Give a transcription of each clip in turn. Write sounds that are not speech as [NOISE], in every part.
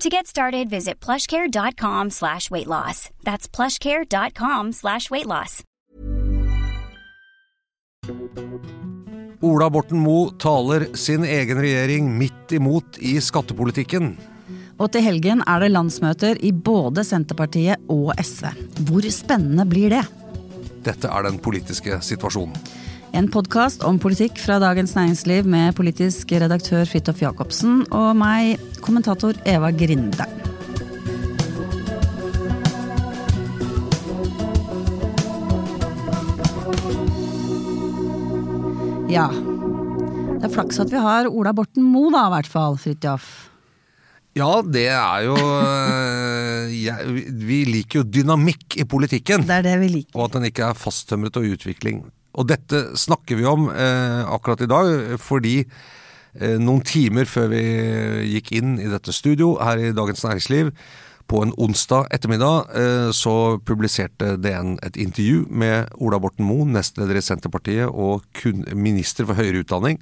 To get started, visit plushcare.com slash weight loss. That's plushcare.com slash weight loss. Ola Borten Moe taler sin egen regjering midt imot i skattepolitikken. Og til helgen er det landsmøter i både Senterpartiet og SV. Hvor spennende blir det? Dette er den politiske situasjonen. En podkast om politikk fra Dagens Næringsliv med politisk redaktør Fridtjof Jacobsen og meg, kommentator Eva Grinde. Ja. Det er flaks at vi har Ola Borten Moe, da, i hvert fall, Fridtjof. Ja, det er jo øh, [LAUGHS] jeg, Vi liker jo dynamikk i politikken. Det er det vi liker. Og at den ikke er fasttømret og utvikling. Og dette snakker vi om eh, akkurat i dag, fordi eh, noen timer før vi gikk inn i dette studio her i Dagens Næringsliv, på en onsdag ettermiddag, eh, så publiserte DN et intervju med Ola Borten Moe, nestleder i Senterpartiet og kun, minister for høyere utdanning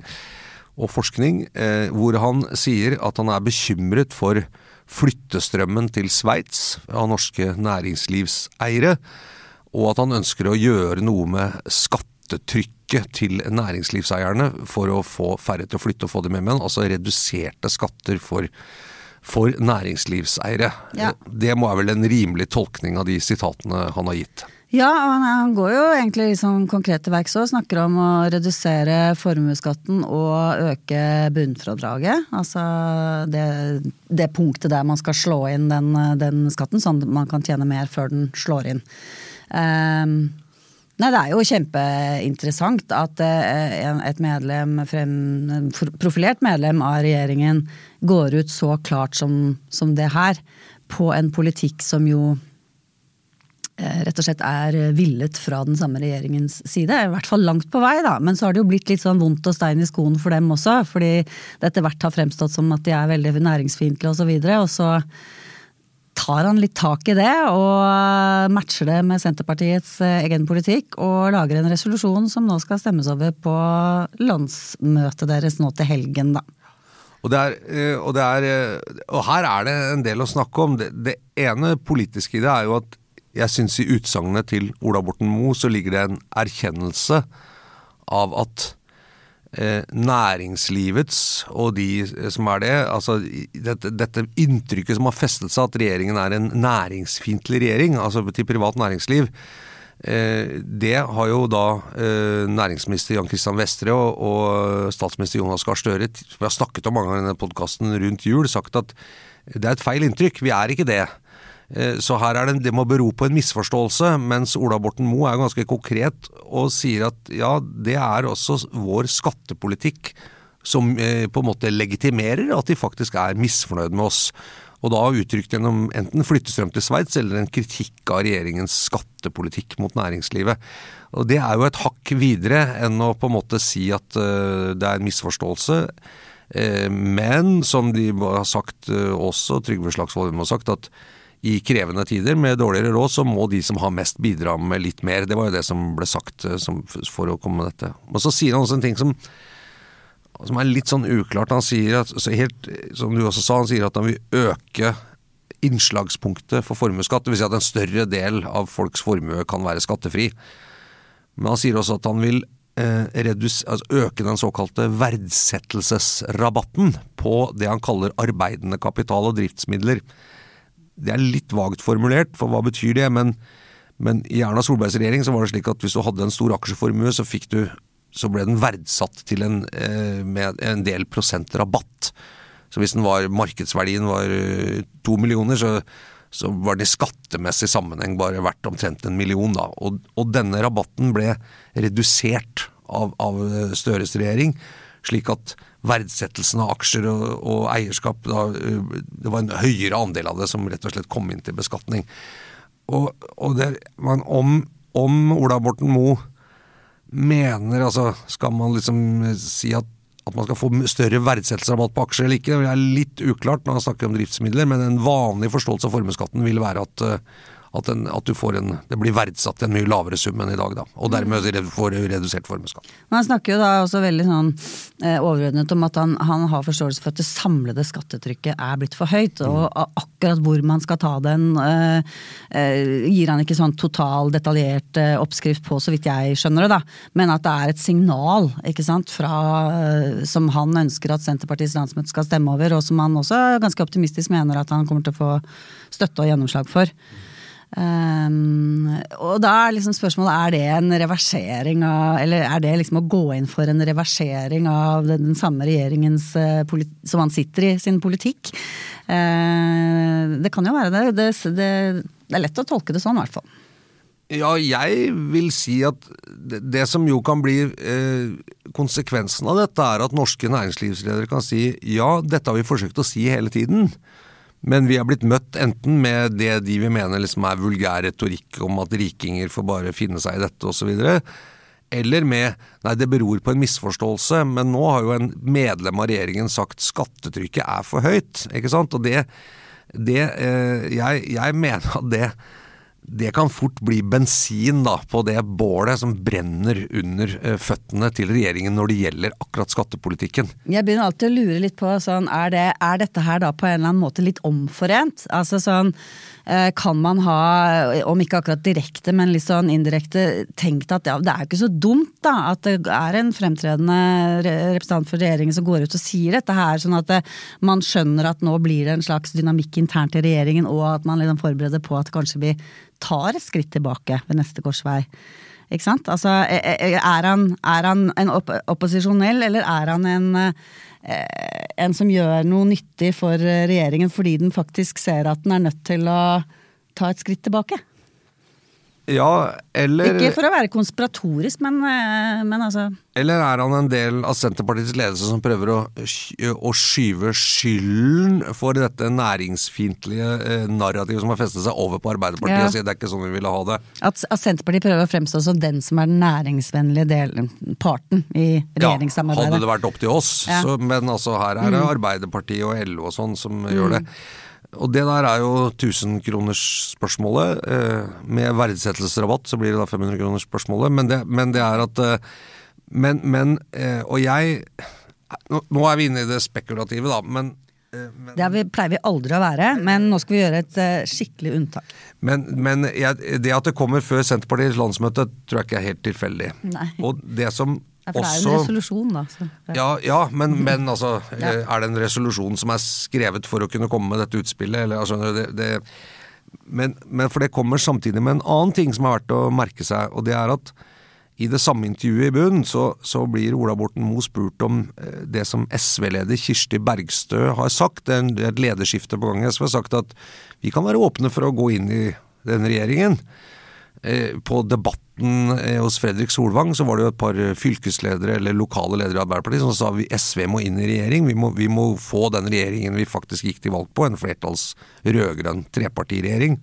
og forskning, eh, hvor han sier at han er bekymret for flyttestrømmen til Sveits av norske næringslivseiere, og at han ønsker å gjøre noe med skattetrykket til næringslivseierne for å få færre til å flytte og få dem med, men altså reduserte skatter for, for næringslivseiere. Ja. Det må være vel en rimelig tolkning av de sitatene han har gitt. Ja, han, han går jo egentlig liksom konkret til verks òg. Snakker om å redusere formuesskatten og øke bunnfradraget. Altså det, det, punktet der man skal slå inn den, den, skatten, sånn at man kan tjene mer før den slår inn. Um, nei, det er jo kjempeinteressant at uh, et medlem, frem, profilert medlem av regjeringen går ut så klart som, som det her, på en politikk som jo rett og slett er villet fra den samme regjeringens side. I hvert fall langt på vei, da. Men så har det jo blitt litt sånn vondt og stein i skoen for dem også. Fordi det etter hvert har fremstått som at de er veldig næringsfiendtlige osv. Og, så og så tar han litt tak i det og matcher det med Senterpartiets egen politikk. Og lager en resolusjon som nå skal stemmes over på landsmøtet deres nå til helgen, da. Og, er, og, det er, og her er det en del å snakke om. Det, det ene politiske i det er jo at jeg syns i utsagnet til Ola Borten Moe så ligger det en erkjennelse av at eh, næringslivets og de som er det, altså dette, dette, inntrykket som har festet seg at regjeringen er en næringsfiendtlig regjering, altså til privat næringsliv, eh, det har jo da eh, næringsminister Jan Christian Vestre og, og statsminister Jonas Gahr Støre, som vi har snakket om mange ganger i denne podkasten rundt jul, sagt at det er et feil inntrykk. Vi er ikke det. Så her er det, det må bero på en misforståelse, mens Ola Borten Moe er ganske konkret og sier at ja, det er også vår skattepolitikk som eh, på en måte legitimerer at de faktisk er misfornøyd med oss. Og da uttrykt gjennom enten flyttestrøm til Sveits eller en kritikk av regjeringens skattepolitikk mot næringslivet. Og Det er jo et hakk videre enn å på en måte si at uh, det er en misforståelse. Men som de har sagt også, Trygve Slagsvold har sagt, at i krevende tider med dårligere råd, så må de som har mest bidra med litt mer. Det var jo det som ble sagt som, for å komme med dette. Og så sier han også en ting som som er litt sånn uklart. Han sier at, helt, som du også sa, han sier at han vil øke innslagspunktet for formuesskatt. Dvs. Si at en større del av folks formue kan være skattefri. Men han sier også at han vil eh, redus, altså øke den såkalte verdsettelsesrabatten på det han kaller arbeidende kapital og driftsmidler. Det er litt vagt formulert, for hva betyr det? Men, men i Erna Solbergs regjering så var det slik at hvis du hadde en stor aksjeformue, så du så ble den verdsatt til en, eh, med en del prosent rabatt. Så hvis var, markedsverdien var eh, to millioner, så, så var den i skattemessig sammenheng bare verdt omtrent en million. da. Og, og denne rabatten ble redusert av, av Støres regjering, slik at verdsettelsen av aksjer og, og eierskap da, eh, Det var en høyere andel av det som rett og slett kom inn til beskatning. Og, og det, men om, om Ola Borten Moe mener altså Skal man liksom si at, at man skal få større verdsettelsesrabatt på aksjer eller ikke? Det er litt uklart når han snakker om driftsmidler, men en vanlig forståelse av formuesskatten vil være at at, en, at, du får en, det blir verdsatt til en mye lavere sum enn i dag, da. Og dermed får du redusert formuesskatt. Han snakker jo da også veldig sånn eh, overordnet om at han, han, har forståelse for at det samlede skattetrykket er blitt for høyt. Og mm. akkurat hvor man skal ta den, eh, eh, gir han ikke sånn total detaljert eh, oppskrift på, så vidt jeg skjønner det, da. Men at det er et signal, ikke sant, fra, eh, som han ønsker at Senterpartiets landsmøte skal stemme over, og som han også ganske optimistisk mener at han kommer til å få støtte og gjennomslag for. Um, og da er liksom spørsmålet er det en reversering av Eller er det liksom å gå inn for en reversering av den, den samme regjeringens uh, som han sitter i, sin politikk? Uh, det kan jo være det. Det, det. det, er lett å tolke det sånn, i hvert fall. Ja, jeg vil si at det, det som jo kan bli eh, konsekvensen av dette, er at norske næringslivsledere kan si ja, dette har vi forsøkt å si hele tiden. Men vi har blitt møtt enten med det de vi mener liksom er vulgær retorikk om at rikinger får bare finne seg i dette osv., eller med nei, det beror på en misforståelse, men nå har jo en medlem av regjeringen sagt skattetrykket er for høyt. ikke sant? Og det, det eh, jeg, jeg mener at det det kan fort bli bensin da, på det bålet som brenner under uh, føttene til regjeringen når det gjelder akkurat skattepolitikken. Jeg begynner alltid å lure litt på sånn, er, det, er dette her da på en eller annen måte litt omforent? Altså sånn, kan man ha, om ikke akkurat direkte, men litt sånn indirekte, tenkt at ja, det er jo ikke så dumt da, at det er en fremtredende representant for regjeringen som går ut og sier dette her, sånn at det, man skjønner at nå blir det en slags dynamikk internt i regjeringen, og at man liksom forbereder på at kanskje vi tar et skritt tilbake ved neste korsvei. Ikke sant? Altså, er han, er han en opp opposisjonell, eller er han en, eh, en som gjør noe nyttig for regjeringen fordi den faktisk ser at den er nødt til å ta et skritt tilbake? Ja, eller Ikke for å være konspiratorisk, men, eh, men, altså Eller er han en del av Senterpartiets ledelse som prøver å, å skyve skylden for dette næringsfiendtlige eh, narrativet som har festet seg over på Arbeiderpartiet, ja. og sier det er ikke sånn vi ville ha det? At, at, Senterpartiet prøver å fremstå som den som er den næringsvennlige delen, parten i regjeringssamarbeidet? Ja, hadde det vært opp til oss, ja. så, men altså her er det mm. Arbeiderpartiet og LO og sånn som mm. gjør det. Og det der er jo 1000-kronersspørsmålet. Eh, med verdsettelsesrabatt så blir det da 500-kronersspørsmålet. Men, men det er at eh, Men, men eh, Og jeg nå, er vi inne i det spekulative, da, men men, det vi, pleier vi aldri å være, men nå skal vi gjøre et skikkelig unntak. Men, men jeg, det at det kommer før Senterpartiets landsmøte, tror jeg ikke er helt tilfeldig. Nei. Og det som for det er jo en resolusjon, da. Så. Ja, ja men, men, altså. Eh, er det en resolusjon som er skrevet for å kunne komme med dette utspillet? Eller, altså, det, det, men, men, for det kommer samtidig med en annen ting som er verdt å merke seg, og det er at i det samme intervjuet i bunnen så, så, blir Ola Borten Moe spurt om eh, det som SV-leder Kirsti Bergstø har sagt. Det er et lederskifte på gang. SV har sagt at vi kan være åpne for å gå inn i den regjeringen. Eh, på debatten eh, hos Fredrik Solvang så var det jo et par fylkesledere eller lokale ledere i Arbeiderpartiet som sa at SV må inn i regjering. Vi må, vi må få den regjeringen vi faktisk gikk til valg på, en flertalls rød-grønn trepartiregjering.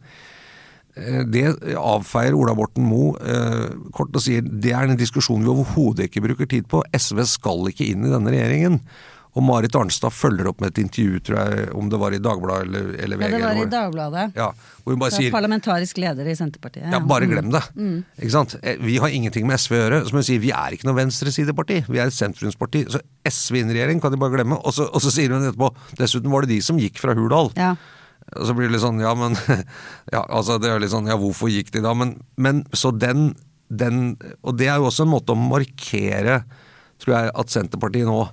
Eh, det avfeier Ola Borten Moe kort og sier det er en diskusjon vi overhodet ikke bruker tid på. SV skal ikke inn i denne regjeringen. Og Marit Arnstad følger opp med et intervju, tror jeg, om det var i Dagbladet eller, eller VG. Ja, det var i Dagbladet. Ja, hvor hun bare sier Parlamentarisk leder i Senterpartiet. Ja, bare glem det. Mm. Ikke sant? Eh, vi har ingenting med SV å gjøre. Som hun sier, vi er ikke noe venstresideparti. Vi er et sentrumsparti. Så SV i regjering kan de bare glemme. Og så, og så sier hun etterpå dessuten var det de som gikk fra Hurdal. Ja. Og så blir det litt sånn, ja, men [LAUGHS] ja, altså, det er litt sånn, ja, hvorfor gikk de da? Men, men så den, den Og det er jo også en måte å markere, tror jeg, at Senterpartiet nå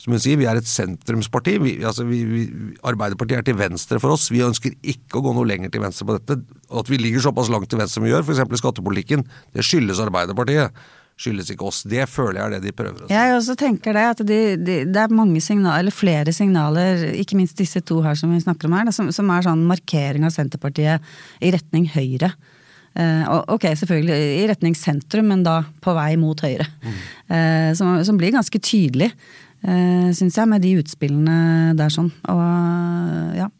som hun sier, vi er et sentrumsparti. Vi, altså vi, vi, Arbeiderpartiet er til venstre for oss. Vi ønsker ikke å gå noe lenger til venstre på dette. At vi ligger såpass langt til venstre som vi gjør, f.eks. i skattepolitikken, det skyldes Arbeiderpartiet. Skyldes ikke oss. Det føler jeg er det de prøver å si. Jeg også tenker det, at de, de, det er mange signaler, eller flere signaler, ikke minst disse to her som vi snakker om her, som, som er sånn markering av Senterpartiet i retning Høyre. Uh, ok, selvfølgelig i retning sentrum, men da på vei mot Høyre. Mm. Uh, som, som, blir ganske tydelig eh, syns jeg, med de utspillene der sånn. Og ja.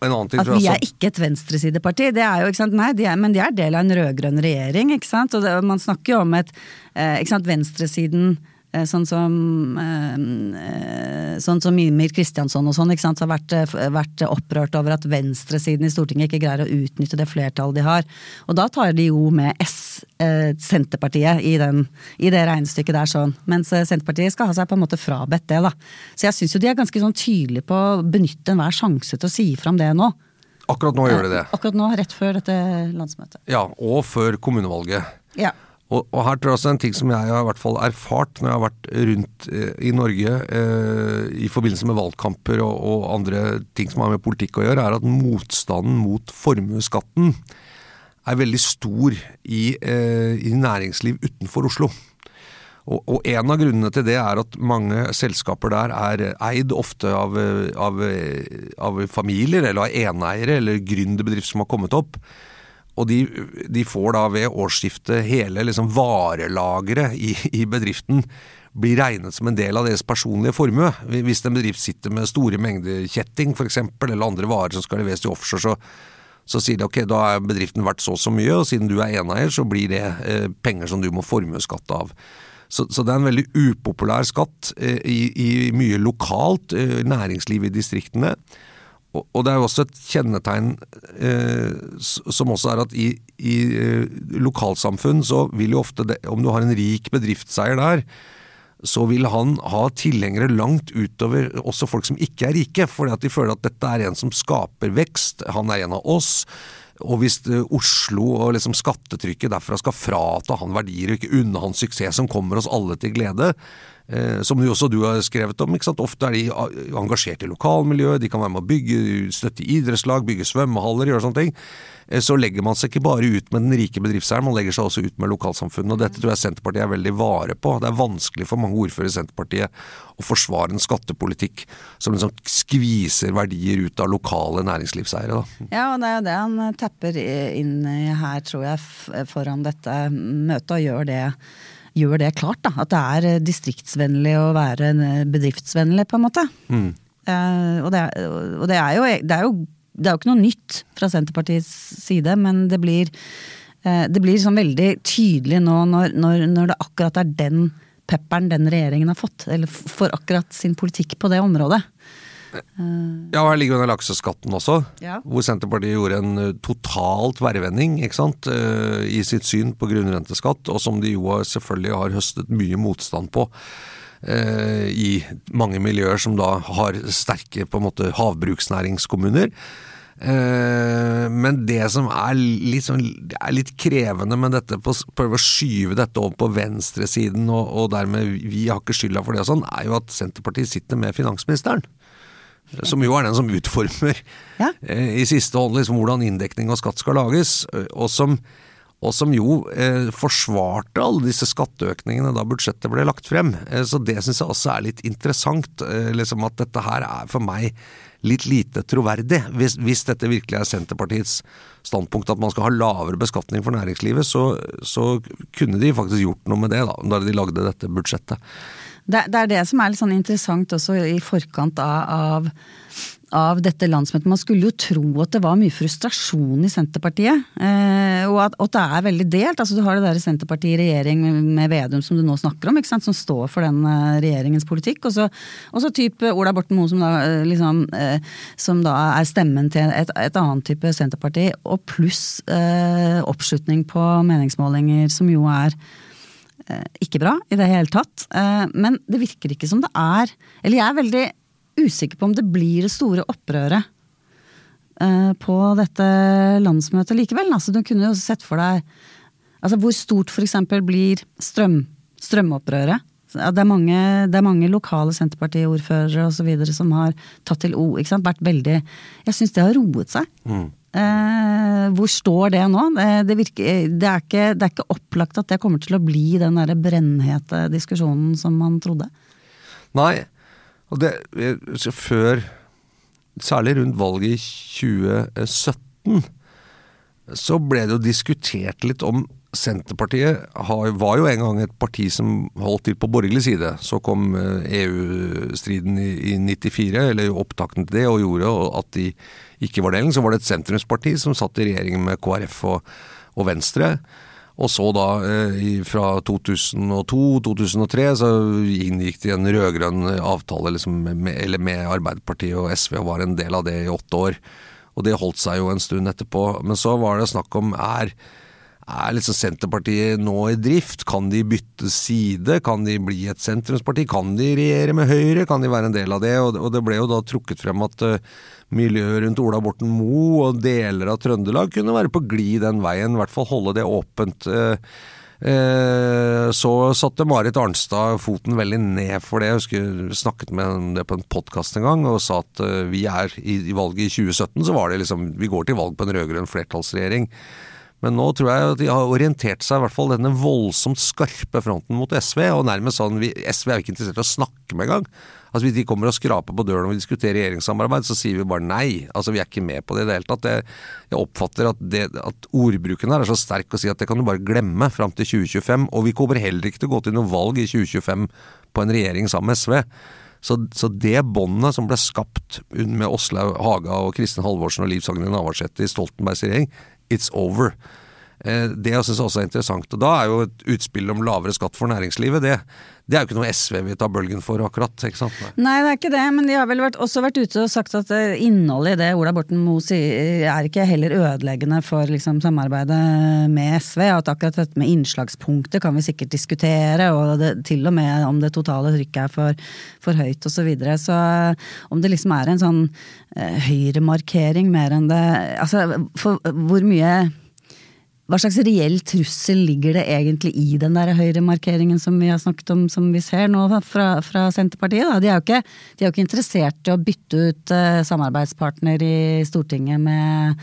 Ting, at vi er ikke et venstresideparti. Det er jo, ikke sant? Nei, de er, men de er del av en rød-grønn regjering. ikke sant? Og det, man snakker jo om et eh, ikke sant, venstresiden Eh, sånn som, eh, eh, sånn som Mimir Kristiansson og sånn, sant, har vært, vært, opprørt over at venstresiden i Stortinget ikke greier å utnytte det flertallet de har. Og da tar de jo med S, Senterpartiet, i, den, i det regnestykket der sånn. Mens Senterpartiet skal ha seg på en måte frabedt det, da. Så jeg syns jo de er ganske sånn tydelige på å benytte enhver sjanse til å si fram det nå. Akkurat nå gjør de det. Akkurat nå, rett før dette landsmøtet. Ja, og før kommunevalget. Ja. Og, og, her tror jeg også en ting som jeg har i hvert fall erfart når jeg har vært rundt eh, i Norge eh, i forbindelse med valgkamper og, og, andre ting som har med politikk å gjøre, er at motstanden mot formuesskatten er veldig stor i, eh, i næringsliv utenfor Oslo. Og, og, en av grunnene til det er at mange selskaper der er eid ofte av, av, av familier eller av eneiere eller gründerbedrifter som har kommet opp. Og de, de, får da ved årsskiftet hele liksom varelageret i, i, bedriften blir regnet som en del av deres personlige formue. Hvis en bedrift sitter med store mengder kjetting f.eks., eller andre varer som skal leveres til offshore, så, så sier de ok, da er bedriften verdt så og så mye, og siden du er eneeier, så blir det eh, penger som du må formuesskatte av. Så, så, det er en veldig upopulær skatt eh, i, i, mye lokalt eh, næringsliv i distriktene. Og det er jo også et kjennetegn eh, som også er at i, i eh, lokalsamfunn så vil jo ofte, det, om du har en rik bedriftseier der, så vil han ha tilhengere langt utover også folk som ikke er rike, fordi at de føler at dette er en som skaper vekst, han er en av oss. Og hvis eh, Oslo og liksom skattetrykket derfra skal frata han verdier og ikke unne han suksess som kommer oss alle til glede, som jo også du har skrevet om. Ofte er de engasjert i lokalmiljøet, de kan være med å bygge, støtte idrettslag, bygge svømmehaller, gjøre sånne ting. Eh, så legger man seg ikke bare ut med den rike bedriftseieren, man legger seg også ut med lokalsamfunnet. og Dette tror jeg Senterpartiet er veldig vare på. Det er vanskelig for mange ordførere i Senterpartiet å forsvare en skattepolitikk som liksom skviser verdier ut av lokale næringslivseiere. Da. Ja, og det er jo det han tepper inn her, tror jeg, foran dette møtet, og gjør det gjør det klart. Da, at det er eh, distriktsvennlig å være eh, bedriftsvennlig, på en måte. Mm. Eh, og, det, og det, er jo, det, er jo, det, er jo, ikke noe nytt fra Senterpartiets side, men det blir, eh, det blir sånn veldig tydelig nå når, når, når, det akkurat er den pepperen den regjeringen har fått. Eller for akkurat sin politikk på det området. Ja, her ligger jo den lakseskatten også, ja. hvor Senterpartiet gjorde en eh, totalt værvending ikke sant, eh, i sitt syn på grunnrenteskatt, og som de jo selvfølgelig har høstet mye motstand på. Eh, I mange miljøer som da har sterke på en måte havbruksnæringskommuner. Men det som er litt, sånn, er litt krevende med dette, på, prøve å skyve dette over på venstresiden, og, og dermed vi har ikke skylda for det og sånn, er jo at Senterpartiet sitter med finansministeren som jo er den som utformer ja. eh, i siste hånd liksom, hvordan inndekning og skatt skal lages, og som og som jo eh, forsvarte alle disse skatteøkningene da budsjettet ble lagt frem. Eh, så det syns jeg også er litt interessant. Eh, liksom At dette her er for meg litt lite troverdig. Hvis, hvis, dette virkelig er Senterpartiets standpunkt at man skal ha lavere beskatning for næringslivet, så, så kunne de faktisk gjort noe med det da, da de lagde dette budsjettet. Det, det, er det som er litt sånn interessant også i forkant av, av av dette landsmøtet. Man skulle jo tro at det var mye frustrasjon i Senterpartiet, eh, og at, at, det er veldig delt. Altså Du har det der Senterpartiet i regjering med Vedum som du nå snakker om, som står for den eh, regjeringens politikk. Og så, og så type Ola Borten Moe som eh, liksom eh, som da er stemmen til et, et annet type Senterparti, og pluss eh, oppslutning på meningsmålinger som jo er ikke bra i det hele tatt. Men det virker ikke som det er Eller jeg er veldig usikker på om det blir det store opprøret uh, på dette landsmøtet likevel. Altså, du kunne jo sett for deg altså, hvor stort f.eks. blir strøm, strømopprøret. Det er, mange, det er mange lokale Senterparti-ordførere som har tatt til ord. Vært veldig Jeg syns det har roet seg. Mm. Eh, hvor står det nå? Det, det, virker, det, er ikke, det, er ikke, opplagt at det kommer til å bli den der brennhete diskusjonen som man trodde. Nei, og det, før, særlig rundt valget i 2017, så ble det jo diskutert litt om Senterpartiet var jo en gang et parti som holdt til på borgerlig side. Så kom EU-striden eh, e i, 94, eller opptakten til det, og gjorde at de ikke var delen. Så var det et sentrumsparti som satt i regjering med KrF og, og Venstre. Og så da, eh, fra 2002-2003, så inngikk de en rød-grønn avtale liksom, med, med Arbeiderpartiet og SV, og var en del av det i åtte år. Og det holdt seg jo en stund etterpå. Men så var det snakk om er er liksom Senterpartiet nå i drift? Kan de bytte side? Kan de bli et sentrumsparti? Kan de regjere med Høyre? Kan de være en del av det? Og det ble jo da trukket frem at uh, miljøet rundt Ola Borten Moe og deler av Trøndelag kunne være på glid den veien, i hvert fall holde det åpent. Eh, eh, så satte Marit Arnstad foten veldig ned for det. Jeg husker snakket med det på en podkast en gang og sa at eh, vi er i valget i 2017, så var det liksom Vi går til valg på en rød-grønn flertallsregjering. Men nå tror jeg at de har orientert seg, i hvert fall denne voldsomt skarpe fronten mot SV. Og nærmest sånn vi, SV er jo ikke interessert i å snakke med engang. Altså Hvis de kommer og skraper på døren og vil diskutere regjeringssamarbeid, så sier vi bare nei. Altså Vi er ikke med på det i det hele tatt. Jeg, jeg oppfatter at, det, at, ordbruken her er så sterk å si at det kan du bare glemme fram til 2025. Og vi kommer heller ikke til å gå til noe valg i 2025 på en regjering sammen med SV. Så, så det båndet som ble skapt med Åslaug Haga og Kristin Halvorsen og Liv Sagne Navarsete i Stoltenbergs regjering, it's over. Eh, det jeg synes også er interessant. Og da er jo et utspill om lavere skatt for næringslivet, det, det er jo ikke noe SV vil ta bølgen for akkurat. ikke sant? Nei, det er ikke det, men de har vel vært, også vært ute og sagt at eh, innholdet i det Ola Borten Moe sier er ikke heller ødeleggende for liksom, samarbeidet med SV. At akkurat dette med innslagspunktet kan vi sikkert diskutere, og det, til og med om det totale trykket er for, for høyt osv. Så, videre. så om det liksom er en sånn eh, høyremarkering mer enn det Altså, for hvor mye hva slags reell trussel ligger det egentlig i den der høyremarkeringen som vi har snakket om, som vi ser nå fra, fra Senterpartiet? De er ikke, de er jo ikke interessert i å bytte ut uh, samarbeidspartner i Stortinget med,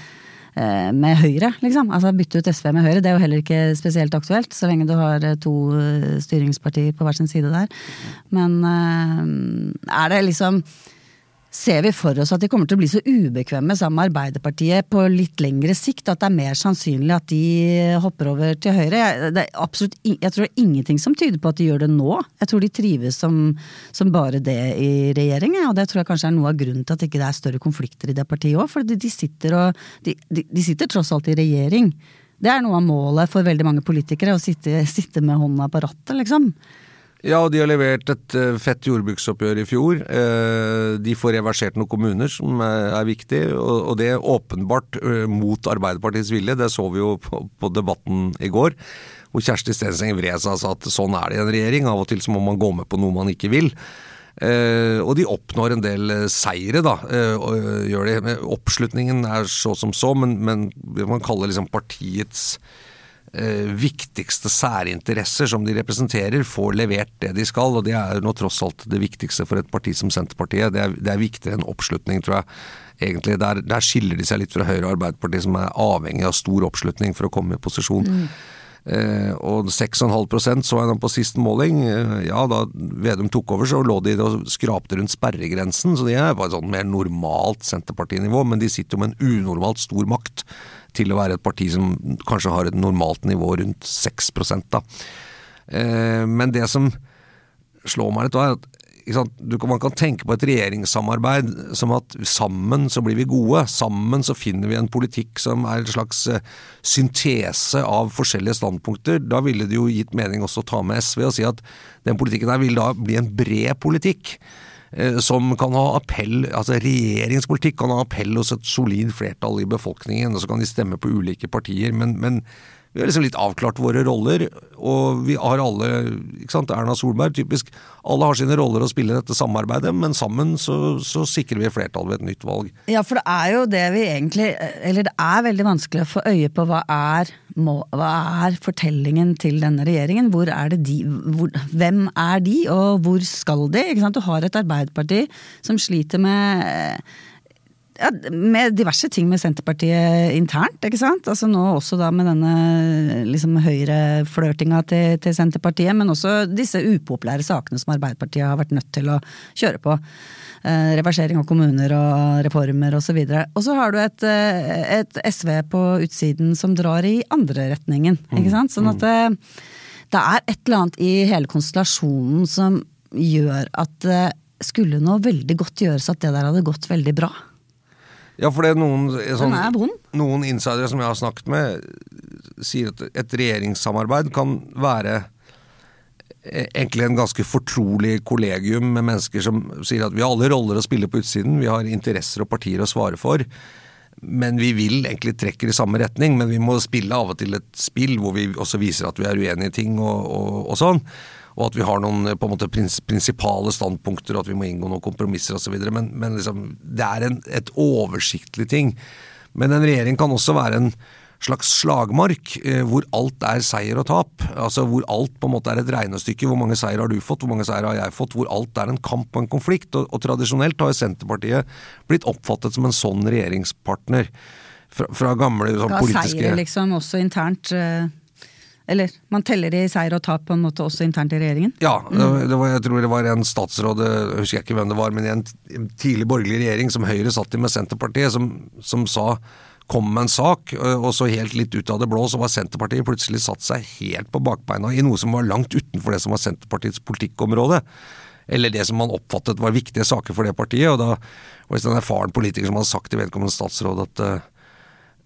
uh, med Høyre, liksom. Altså bytte ut SV med Høyre, det er jo heller ikke spesielt aktuelt, så lenge du har to styringspartier på hver sin side der. Men er det liksom ser vi for oss at de kommer til å bli så ubekvemme sammen med Arbeiderpartiet på litt lengre sikt at det er mer sannsynlig at de hopper over til Høyre. Jeg, absolutt, jeg tror det er ingenting som tyder på at de gjør det nå. Jeg tror de trives som, som bare det i regjering, og det tror jeg kanskje er noe av grunnen til at det ikke er større konflikter i det partiet òg. For de, de, sitter og, de, de, sitter tross alt i regjering. Det er noe av målet for veldig mange politikere, å sitte, sitte med hånda på rattet, liksom. Ja, og de har levert et eh, fett jordbruksoppgjør i fjor. Eh, de får reversert noen kommuner, som er viktig. Og det er åpenbart eh, mot Arbeiderpartiets vilje. Det så vi jo på debatten i går. Hvor Kjersti Stenseng vred seg og sa at sånn er det i en regjering. Av og til så må man gå med på noe man ikke vil. og de oppnår en del seire, da. gjør det. Oppslutningen er så som så, men, men man kaller liksom partiets eh, viktigste særinteresser som de representerer, får levert det de skal. Og det er nå tross alt det viktigste for et parti som Senterpartiet. Det er, det er viktigere enn oppslutning, tror jeg. Egentlig, der, der, skiller de seg litt fra Høyre og Arbeiderpartiet, som er avhengig av stor oppslutning for å komme i posisjon. Mm. Eh, og 6,5% så jeg nå på siste måling. Eh, ja, da Vedum tok over, så lå de og skrapte rundt sperregrensen, så de er på et sånn mer normalt Senterpartinivå, men de sitter jo med en unormalt stor makt til å være et parti som kanskje har et normalt nivå rundt 6 da. Eh, men det som slår meg litt, er at man kan tenke på et regjeringssamarbeid som at sammen så blir vi gode. Sammen så finner vi en politikk som er en slags eh, syntese av forskjellige standpunkter. Da ville det jo gitt mening også å ta med SV og si at den politikken her vil da bli en bred politikk. Eh, som kan ha appell, altså Regjeringspolitikk kan ha appell hos et solid flertall i befolkningen, og så kan de stemme på ulike partier. men, men vi har liksom litt avklart våre roller, og vi har alle ikke sant, Erna Solberg, typisk. Alle har sine roller å spille i dette samarbeidet, men sammen så, så sikrer vi flertall ved et nytt valg. Ja, for det er jo det vi egentlig Eller det er veldig vanskelig å få øye på hva er, må, hva er fortellingen til denne regjeringen? Hvor er det de, hvor, hvem er de, og hvor skal de? Ikke sant? Du har et Arbeiderparti som sliter med ja, med diverse ting med Senterpartiet internt, ikke sant. Altså nå også da med denne liksom høyreflørtinga til, til Senterpartiet, men også disse upopulære sakene som Arbeiderpartiet har vært nødt til å kjøre på. Eh, reversering av kommuner og reformer osv. Og, så og så har du et, eh, et, SV på utsiden som drar i andre retningen, ikke sant. Sånn at det, eh, det er et eller annet i hele konstellasjonen som gjør at det skulle nå veldig godt gjøres at det der hadde gått veldig bra. Ja, for det er noen, sånn, noen insidere som jeg har snakket med, sier at et regjeringssamarbeid kan være e, egentlig en ganske fortrolig kollegium med mennesker som sier at vi har alle roller å spille på utsiden, vi har interesser og partier å svare for. Men vi vil egentlig trekke i samme retning, men vi må spille av og til et spill hvor vi også viser at vi er uenige i ting og, og, og sånn og at vi har noen på en måte prinsipale standpunkter, og at vi må inngå noen kompromisser osv. Men, men liksom, det er en, et oversiktlig ting. Men en regjering kan også være en slags slagmark, eh, hvor alt er seier og tap. Altså Hvor alt på en måte er et regnestykke. Hvor mange seier har du fått, hvor mange seier har jeg fått? Hvor alt er en kamp og en konflikt. Og, og tradisjonelt har jo Senterpartiet blitt oppfattet som en sånn regjeringspartner. Fra, fra gamle sånn, politiske Seier liksom også internt. Uh eller man teller i seier og tap på en måte også internt i regjeringen? Ja, det var, jeg tror det var en statsråd, jeg husker ikke hvem det var, men i en tidlig borgerlig regjering som Høyre satt i med Senterpartiet, som, som sa kom med en sak, og så helt litt ut av det blå, så var Senterpartiet plutselig satt seg helt på bakbeina i noe som var langt utenfor det som var Senterpartiets politikkområde. Eller det som man oppfattet var viktige saker for det partiet. og da var det en erfaren politiker som hadde sagt til vedkommende statsråd at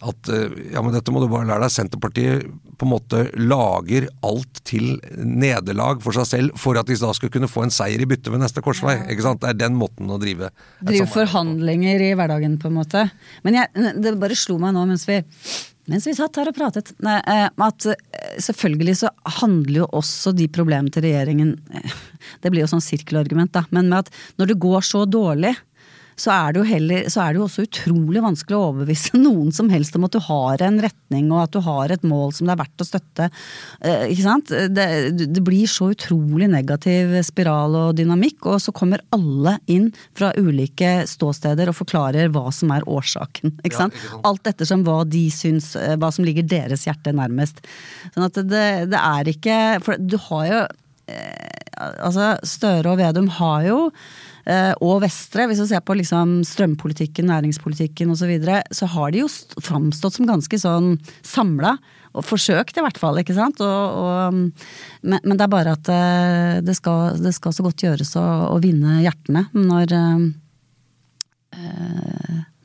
at eh, ja, men dette må du bare lære deg. Senterpartiet på en måte lager alt til nederlag for seg selv for at de da skal kunne få en seier i bytte ved neste korsvei. ikke sant? Det er den måten å drive Drive forhandlinger i hverdagen, på en måte. Men jeg, det bare slo meg nå mens vi mens vi satt her og pratet, eh, at eh, selvfølgelig så handler jo også de problemene til regjeringen Det blir jo sånn sirkelargument, da. Men med at når det går så dårlig, så er, det jo heller, så er det jo også utrolig vanskelig å overbevise [LAUGHS] noen som helst om at du har en retning og at du har et mål som det er verdt å støtte. Eh, ikke sant? Det, det blir så utrolig negativ spiral og dynamikk, og så kommer alle inn fra ulike ståsteder og forklarer hva som er årsaken. [LAUGHS] Ikke sant? Ja, ikke sant? Alt ettersom hva de syns, eh, hva som ligger deres hjerte nærmest. Sånn at det, det er ikke For du har jo eh, Altså, Støre og Vedum har jo og Vestre, hvis vi ser på liksom strømpolitikken, næringspolitikken osv., så, videre, så har de jo framstått som ganske sånn samla. Og forsøkt, i hvert fall. ikke sant? Og, og, men, men, det er bare at eh, det skal, det skal så godt gjøres å, å vinne hjertene når øh,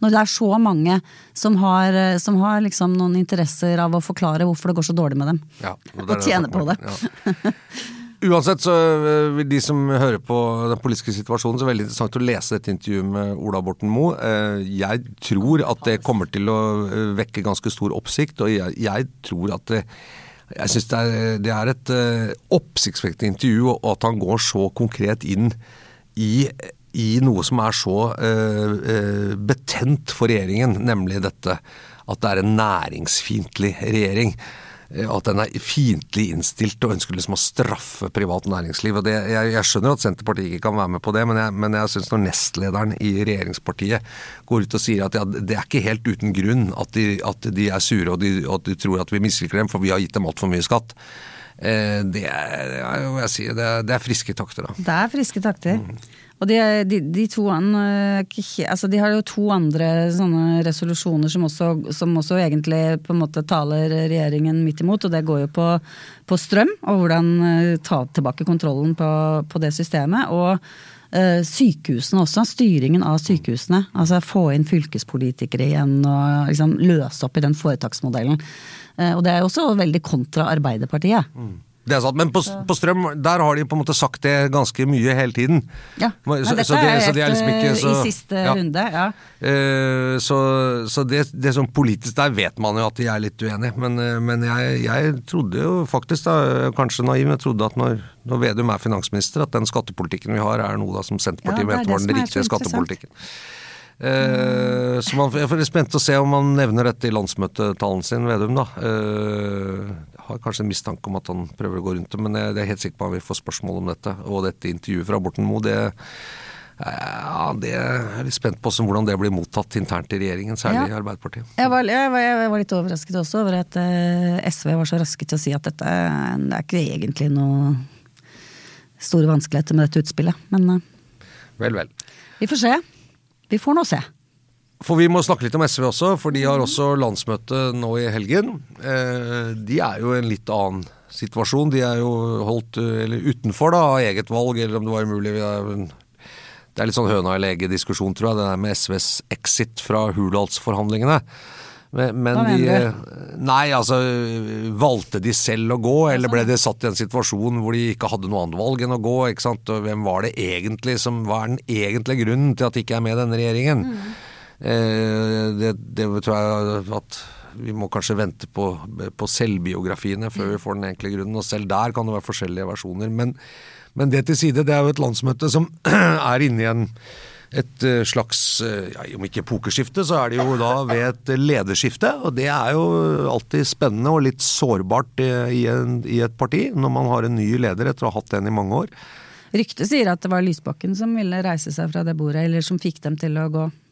når det er så mange som har, som har liksom noen interesser av å forklare hvorfor det går så dårlig med dem. Ja, og, og tjene på det. Ja. [LAUGHS] Uansett så eh, vil de som hører på den politiske situasjonen, så er det veldig interessant å lese dette intervjuet med Ola Borten Moe. Eh, jeg tror at det kommer til å eh, vekke ganske stor oppsikt, og jeg, jeg tror at det, jeg syns det, det, er et oppsiktsvekkende intervju, og at han går så konkret inn i, i noe som er så uh, betent for regjeringen, nemlig dette at det er en næringsfiendtlig regjering. Eh, at den er fiendtlig innstilt og ønsker liksom å straffe privat næringsliv. og det, jeg, jeg, skjønner at Senterpartiet ikke kan være med på det, men jeg, men jeg syns når nestlederen i regjeringspartiet går ut og sier at ja, det er ikke helt uten grunn at de, at de er sure og, de, og at de tror at vi misliker dem, for vi har gitt dem altfor mye skatt. Eh, det er, jeg si, det, er, det er, friske takter, da. Det er friske takter. Mm. Og de, de, de, to altså de har jo to andre sånne resolusjoner som også, som også, egentlig på en måte taler regjeringen midt imot, og det går jo på, på strøm og hvordan eh, ta tilbake kontrollen på, på det systemet. og sykehusene også, styringen av sykehusene. Altså få inn fylkespolitikere igjen og liksom løse opp i den foretaksmodellen. Uh, og det er jo også veldig kontra Arbeiderpartiet. Mm. Det er sant, Men på, på, strøm, der har de på en måte sagt det ganske mye hele tiden. Ja, men dette så det, er, det er liksom ikke, så, i siste ja. runde, ja. Uh, så, så det, det som politisk der vet man jo at de er litt uenige. Men, uh, men jeg, jeg, trodde jo faktisk, da, kanskje naiv, men jeg trodde at når, når, Vedum er finansminister, at den skattepolitikken vi har er noe da som Senterpartiet mente var den riktige skattepolitikken. Uh, så man er spent å se om han nevner dette i landsmøtetalen sin, Vedum. da. Uh, har kanskje en mistanke om at han prøver å gå rundt det, men jeg, er helt sikker på at vil få spørsmål om dette. Og dette intervjuet fra Borten Moe, det, ja, det er litt spent på hvordan det blir mottatt internt i regjeringen, særlig ja. i Arbeiderpartiet. Jeg var, jeg, var, jeg var, litt overrasket også over at uh, SV var så raske til å si at dette det er ikke egentlig noe store vanskeligheter med dette utspillet, men uh, Vel, vel. Vi får se. Vi får nå se. For vi må snakke litt om SV også, for de har også landsmøte nå i helgen. Eh, de er jo i en litt annen situasjon. De er jo holdt eller utenfor da, av eget valg, eller om det var umulig. Det er litt sånn høna eller egget-diskusjon, tror jeg, det der med SVs exit fra Hurdalsforhandlingene. Men, men Hva mener du? Nei, altså Valgte de selv å gå, eller ble de satt i en situasjon hvor de ikke hadde noe annet valg enn å gå? ikke sant? Og hvem var det egentlig som var den egentlige grunnen til at de ikke er med i denne regjeringen? Mm. Eh, det, det, tror jeg at vi må kanskje vente på, på, selvbiografiene før vi får den enkle grunnen. Og selv der kan det være forskjellige versjoner. Men, men det til side, det er jo et landsmøte som [CLEARS THROAT] er inne i en, et eh, slags, eh, ja, om ikke pokerskifte, så er det jo da ved et lederskifte. Og det er jo alltid spennende og litt sårbart i, en, i et parti, når man har en ny leder etter å ha hatt den i mange år. Ryktet sier at det var Lysbakken som ville reise seg fra det bordet, eller som fikk dem til å gå.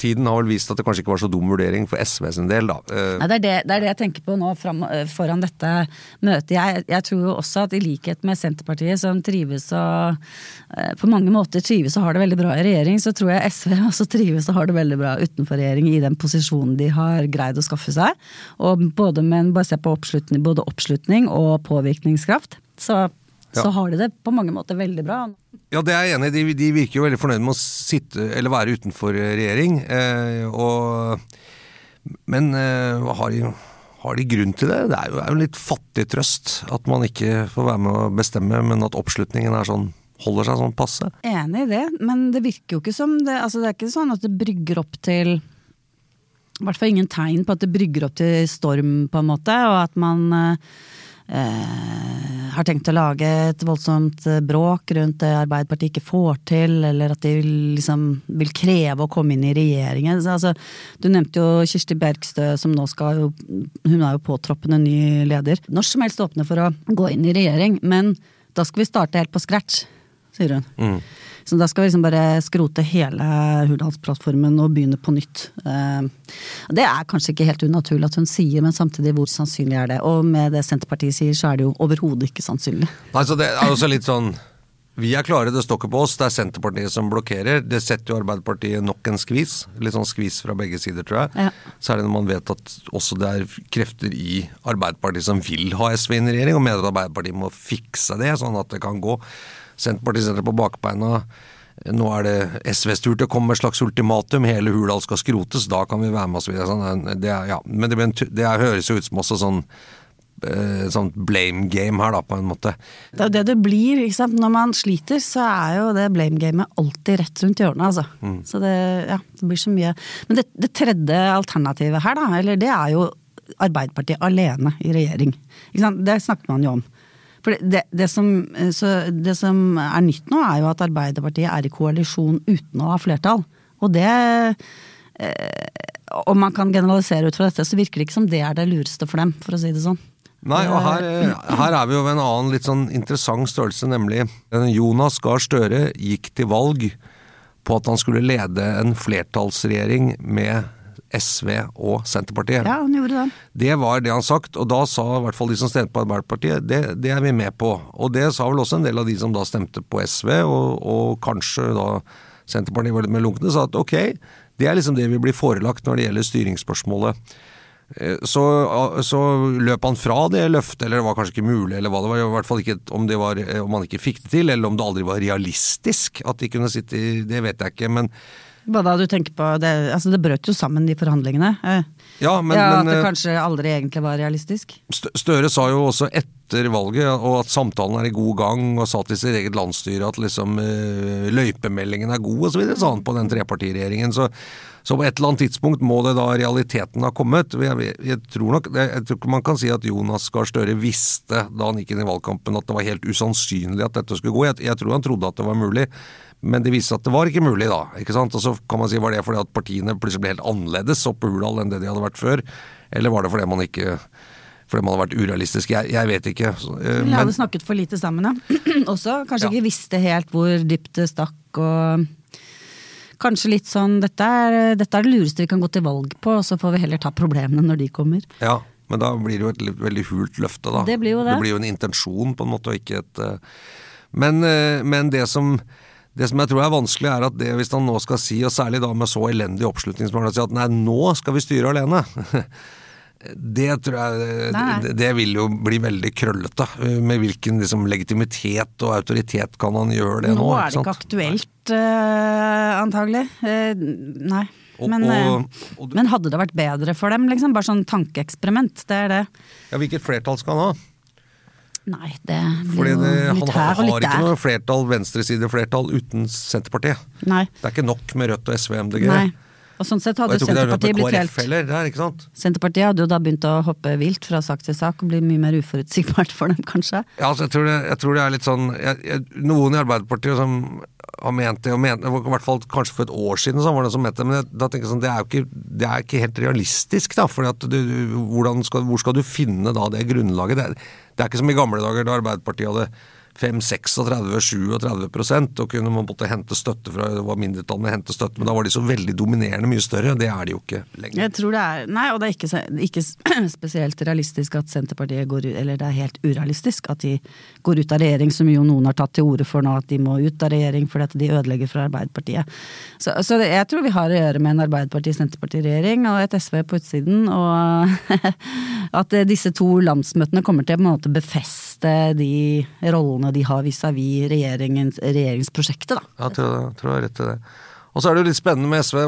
Tiden har vel vist at det kanskje ikke var så dum vurdering for SV sin del, da. Eh, Nei, det, er det, det, er det, jeg tenker på nå fram, eh, foran dette møtet. Jeg, jeg, tror jo også at i likhet med Senterpartiet, som trives og eh, på mange måter trives og har det veldig bra i regjering, så tror jeg SV også trives og har det veldig bra utenfor regjering i den posisjonen de har greid å skaffe seg. Og både med bare se på oppslutning, både oppslutning og påvirkningskraft. Så, ja. så har de det på mange måter veldig bra. Ja, det er jeg enig i. De, de, virker jo veldig fornøyd med å sitte, eller være utenfor eh, regjering. Eh, og, men eh, har, de, har, de, grunn til det? Det er jo, er jo en litt fattig trøst at man ikke får være med å bestemme, men at oppslutningen er sånn holder seg sånn passe. Enig i det, men det virker jo ikke som det altså Det er ikke sånn at det brygger opp til I hvert fall ingen tegn på at det brygger opp til storm, på en måte, og at man eh, har tenkt å lage et voldsomt eh, bråk rundt det Arbeiderpartiet ikke får til, eller at de liksom vil kreve å komme inn i regjeringen. Altså, du nevnte jo Kirsti Bergstø, som nå skal jo Hun er jo påtroppende ny leder. Når som helst åpne for å gå inn i regjering, men Da skal vi starte helt på scratch, sier hun. Mm. Så da skal vi liksom bare skrote hele Hurdalsplattformen og begynne på nytt. Eh, Det er kanskje ikke helt unaturlig at hun sier, men samtidig hvor sannsynlig er det? Og med det Senterpartiet sier, så er det jo overhodet ikke sannsynlig. Nei, så det er også litt sånn Vi er klare, det står ikke på oss. Det er Senterpartiet som blokkerer. Det setter jo Arbeiderpartiet nok en skvis. Litt sånn skvis fra begge sider, tror jeg. Ja. Særlig når man vet at også det er krefter i Arbeiderpartiet som vil ha SV inn i regjering, og mener at Arbeiderpartiet må fikse det, sånn at det kan gå. Senterpartiet setter på bakbeina. Nå er det SVs tur til å komme med et slags ultimatum. Hele Hurdal skal skrotes, da kan vi være med osv. Sånn, det er- ja. Men det, det er, høres jo ut som også sånn eh, sånn blame game her, da, på en måte. Det er jo det det blir. ikke sant? Når man sliter, så er jo det blame gamet alltid rett rundt hjørnet. altså. Så det, ja, det blir så mye. Men det, det tredje alternativet her, da, eller det er jo Arbeiderpartiet alene i regjering. Ikke sant? Det snakket man jo om. For det, det, som, så det som er nytt nå, er jo at Arbeiderpartiet er i koalisjon uten å ha flertall. Og det eh, Om man kan generalisere ut fra dette, så virker det ikke som det er det lureste for dem, for å si det sånn. Nei, og her, eh, her er vi jo ved en annen litt sånn interessant størrelse, nemlig eh, Jonas Gahr Støre gikk til valg på at han skulle lede en flertallsregjering med SV og Senterpartiet. Ja, han gjorde det. Det var det han sagt, og da sa i hvert fall de som stemte på Arbeiderpartiet, det, det er vi med på. Og det sa vel også en del av de som da stemte på SV, og, og kanskje da Senterpartiet var litt mer lunkne, sa at ok, det er liksom det vi blir forelagt når det gjelder styringsspørsmålet. Eh, Så, så løp han fra det løftet, eller det var kanskje ikke mulig, eller hva det var. I hvert fall ikke om, det var, eh, om han ikke fikk det til, eller om det aldri var realistisk at de kunne sitte i Det vet jeg ikke, men Da du tenker på? Det, altså det brøt jo sammen, de forhandlingene. Eh, ja, men, ja, men At det eh, kanskje aldri egentlig var realistisk. Støre sa jo også etter valget og at samtalen er i god gang, og sa til sitt eget landsstyre at liksom eh, løypemeldingen er god osv., sa han på den trepartiregjeringen. Så, så på et eller annet tidspunkt må det da realiteten ha kommet. Jeg, jeg, tror nok, jeg tror ikke man kan si at Jonas Gahr Støre visste da han gikk inn i valgkampen at det var helt usannsynlig at dette skulle gå. Jeg, jeg tror han trodde at det var mulig. Men det viste seg at det var ikke mulig, da. ikke sant? Og så kan man si var det fordi at partiene plutselig ble helt annerledes oppe i Hurdal enn det de hadde vært før? Eller var det fordi man ikke fordi man hadde vært urealistisk? Jeg, jeg vet ikke. Eh, Vi Men, hadde snakket for lite sammen, ja. [CLEARS THROAT] Også kanskje Ja. ikke visste helt hvor dypt det stakk og Kanskje litt sånn dette er, dette er det lureste vi kan gå til valg på, og så får vi heller ta problemene når de kommer. ja, men da blir det jo et litt, veldig hult løfte, da. Det blir jo det. Det blir jo en intensjon, på en måte, og ikke et eh, Men, eh, men det som det som jeg tror er vanskelig, er at det hvis han nå skal si, og særlig da med så elendig oppslutning som han har si at nei, nå skal vi styre alene. [LAUGHS] Det tror jeg det, det vil jo bli veldig krøllete. Med hvilken liksom, legitimitet og autoritet kan han gjøre det nå? Nå er det ikke sant? aktuelt, uh, antagelig. Uh, nei. Men, og- eh, og- men hadde det vært bedre for dem, liksom? Bare sånn tankeeksperiment, det er det. Ja, hvilket flertall skal han ha? Nei, det blir det, jo han litt her og litt har ikke der. noe flertall, venstresideflertall uten Senterpartiet. Nei. Det er ikke nok med Rødt og SV og MDG. Nei. Og sånn sett hadde det er Senterpartiet blitt helt heller, det er ikke sant? Senterpartiet hadde jo da begynt å hoppe vilt fra sak til sak og bli mye mer uforutsigbart [LAUGHS] for dem, kanskje. Ja, altså, jeg, tror det, jeg tror det er litt sånn jeg, jeg, Noen i Arbeiderpartiet som har ment det, og ment, i hvert fall kanskje for et år siden så var det som mente det, men da tenker jeg sånn, det er jo ikke, det er ikke helt realistisk, da. For hvor skal du finne da det grunnlaget? Det, det er ikke som i gamle dager da Arbeiderpartiet hadde 5, 36, 37 og kunne man måtte hente støtte fra det var mindretallene hente støtte, men da var de så veldig dominerende mye større. Det er de jo ikke lenger. Jeg tror det er Nei, og det er ikke, ikke [CLEARS THROAT] spesielt realistisk at Senterpartiet går ut Eller det er helt urealistisk at de går ut av regjering, som jo noen har tatt til orde for nå, at de må ut av regjering fordi at de ødelegger for Arbeiderpartiet. Så, så jeg tror vi har å gjøre med en Arbeiderparti-Senterparti-regjering og et SV på utsiden, og [LAUGHS] at disse to landsmøtene kommer til å på en måte befeste de rollene de har vis-à-vis regjeringsprosjektet, da. Ja, jeg tror, jeg tror jeg har rett til det. Og så er det jo litt spennende med SV.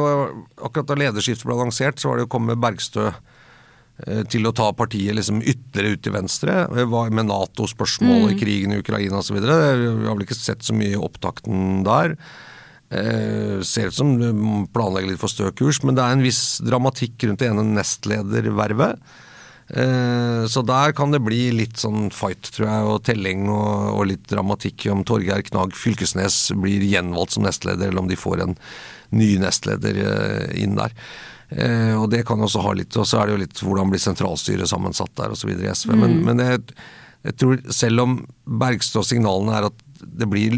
Akkurat da lederskiftet ble lansert, så var det jo kommet Bergstø eh, til å ta partiet liksom ytterligere ut til venstre. Med Nato-spørsmålet, krigen i Ukraina osv. Vi har vel ikke sett så mye i opptakten der. Eh, ser ut som du planlegger litt for stø kurs, men det er en viss dramatikk rundt det ene nestledervervet. Eh, Så der kan det bli litt sånn fight, tror jeg, og telling og, og litt dramatikk om Torgeir Knag Fylkesnes blir gjenvalgt som nestleder, eller om de får en ny nestleder eh, inn der. Eh, og det kan også ha litt Og så er det jo litt hvordan blir sentralstyret sammensatt der, osv. i SV. Men, men jeg, Jeg tror selv om Bergstø-signalene er at det blir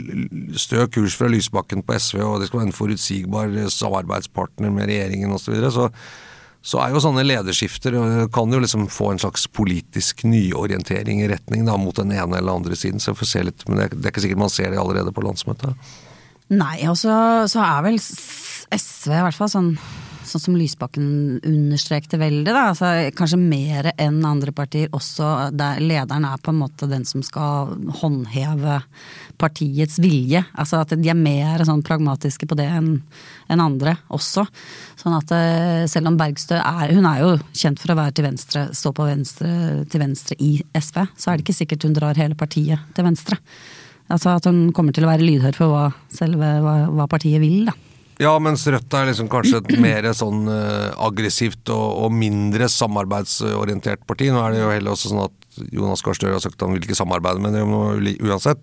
stø kurs fra Lysbakken på SV, og det skal være en forutsigbar samarbeidspartner med regjeringen osv., så, videre, så så er jo sånne lederskifter kan jo liksom få en slags politisk nyorientering i retning da, mot den ene eller andre siden. Så jeg får se litt, men det, det er ikke sikkert man ser det allerede på landsmøtet. Nei, og så, så er vel SV i hvert fall sånn sånn som Lysbakken understrekte veldig, da, altså, kanskje mer enn andre partier også, der lederen er på en måte den som skal håndheve partiets vilje. Altså at de er mer sånn pragmatiske på det enn en andre også. Sånn at eh, selv om Bergstø er Hun er jo kjent for å være til venstre, stå på venstre til venstre i SV, så er det ikke sikkert hun drar hele partiet til venstre. Altså at hun kommer til å være lydhør for hva, selve, hva, hva partiet vil, da. Ja, mens Rødt er liksom kanskje et mer sånn uh, aggressivt og, og, mindre samarbeidsorientert parti. Nå er det jo heller også sånn at Jonas Gahr Støre har sagt at han vil ikke samarbeide med noe uansett.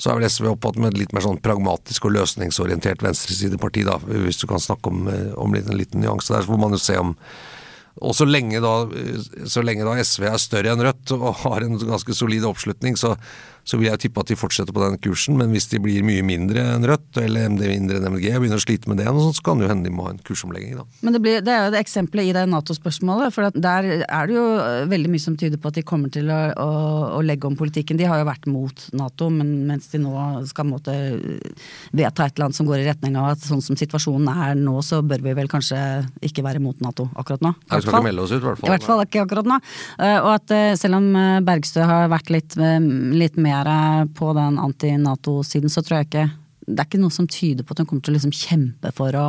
Så er vel SV opptatt med et litt mer sånn pragmatisk og løsningsorientert venstresideparti, da, hvis du kan snakke om, eh, om en liten nyanse der. Så får man jo se om og så lenge, da, så lenge da SV er større enn Rødt og har en ganske solid oppslutning, så, så vil jeg tippe at de fortsetter på den kursen. Men hvis de blir mye mindre enn Rødt, eller MD mindre enn MDG, og begynner å slite med det, så kan det jo hende de må ha en kursomlegging. Da. Men det, blir, det er jo det eksempelet i det Nato-spørsmålet. For der er det jo veldig mye som tyder på at de kommer til å, å, å legge om politikken. De har jo vært mot Nato, men mens de nå skal måtte vedta et eller annet som går i retning av at sånn som situasjonen er nå, så bør vi vel kanskje ikke være mot Nato akkurat nå. Nei, vi skal ikke melde oss ut, i hvert fall. I hvert fall ikke akkurat nå. Eh, og at eh, selv om eh, Bergstø har vært litt, litt mer mer på den anti-Nato-siden, så tror jeg ikke Det er ikke noe som tyder på at hun kommer til å liksom kjempe for å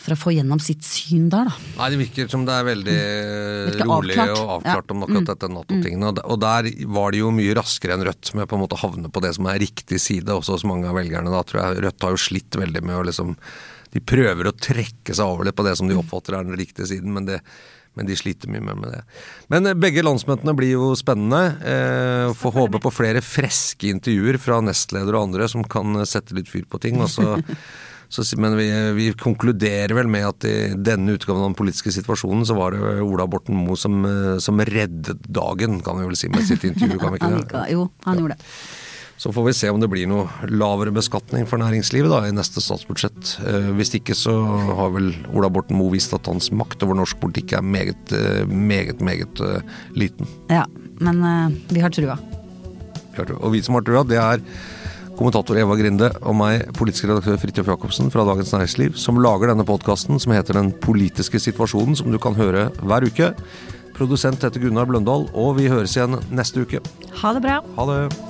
for å få gjennom sitt syn der, da. Nei, det virker som det er veldig mm. rolig avklart. og avklart ja. om akkurat mm. dette Nato-tingene. Og der var det jo mye raskere enn Rødt med på en måte å havne på det som er riktig side, også hos mange av velgerne. Da tror jeg Rødt har jo slitt veldig med å liksom De prøver å trekke seg over litt på det som de oppfatter er den riktige siden, men det men de sliter mye med det. Men eh, begge landsmøtene blir jo spennende. Eh, Får håpe på flere freske intervjuer fra nestleder og andre som kan eh, sette litt fyr på ting. Så, [LAUGHS] så, men vi, vi, konkluderer vel med at i denne utgaven av den politiske situasjonen så var det Ola Borten Moe som, eh, som reddet dagen, kan vi vel si med sitt intervju. kan vi ikke det? Jo, han gjorde det. Så får vi se om det blir noe lavere beskatning for næringslivet da, i neste statsbudsjett. Eh, hvis ikke så har vel Ola Borten Moe vist at hans makt over norsk politikk er meget, eh, meget, meget uh, liten. Ja, men vi har trua. Vi har trua. Og vi som har trua, det er kommentator Eva Grinde og meg, politisk redaktør Fridtjof Jacobsen fra Dagens Næringsliv, som lager denne podkasten som heter Den politiske situasjonen, som du kan høre hver uke. Produsent heter Gunnar Bløndal, og vi høres igjen neste uke. Ha det bra. Ha det.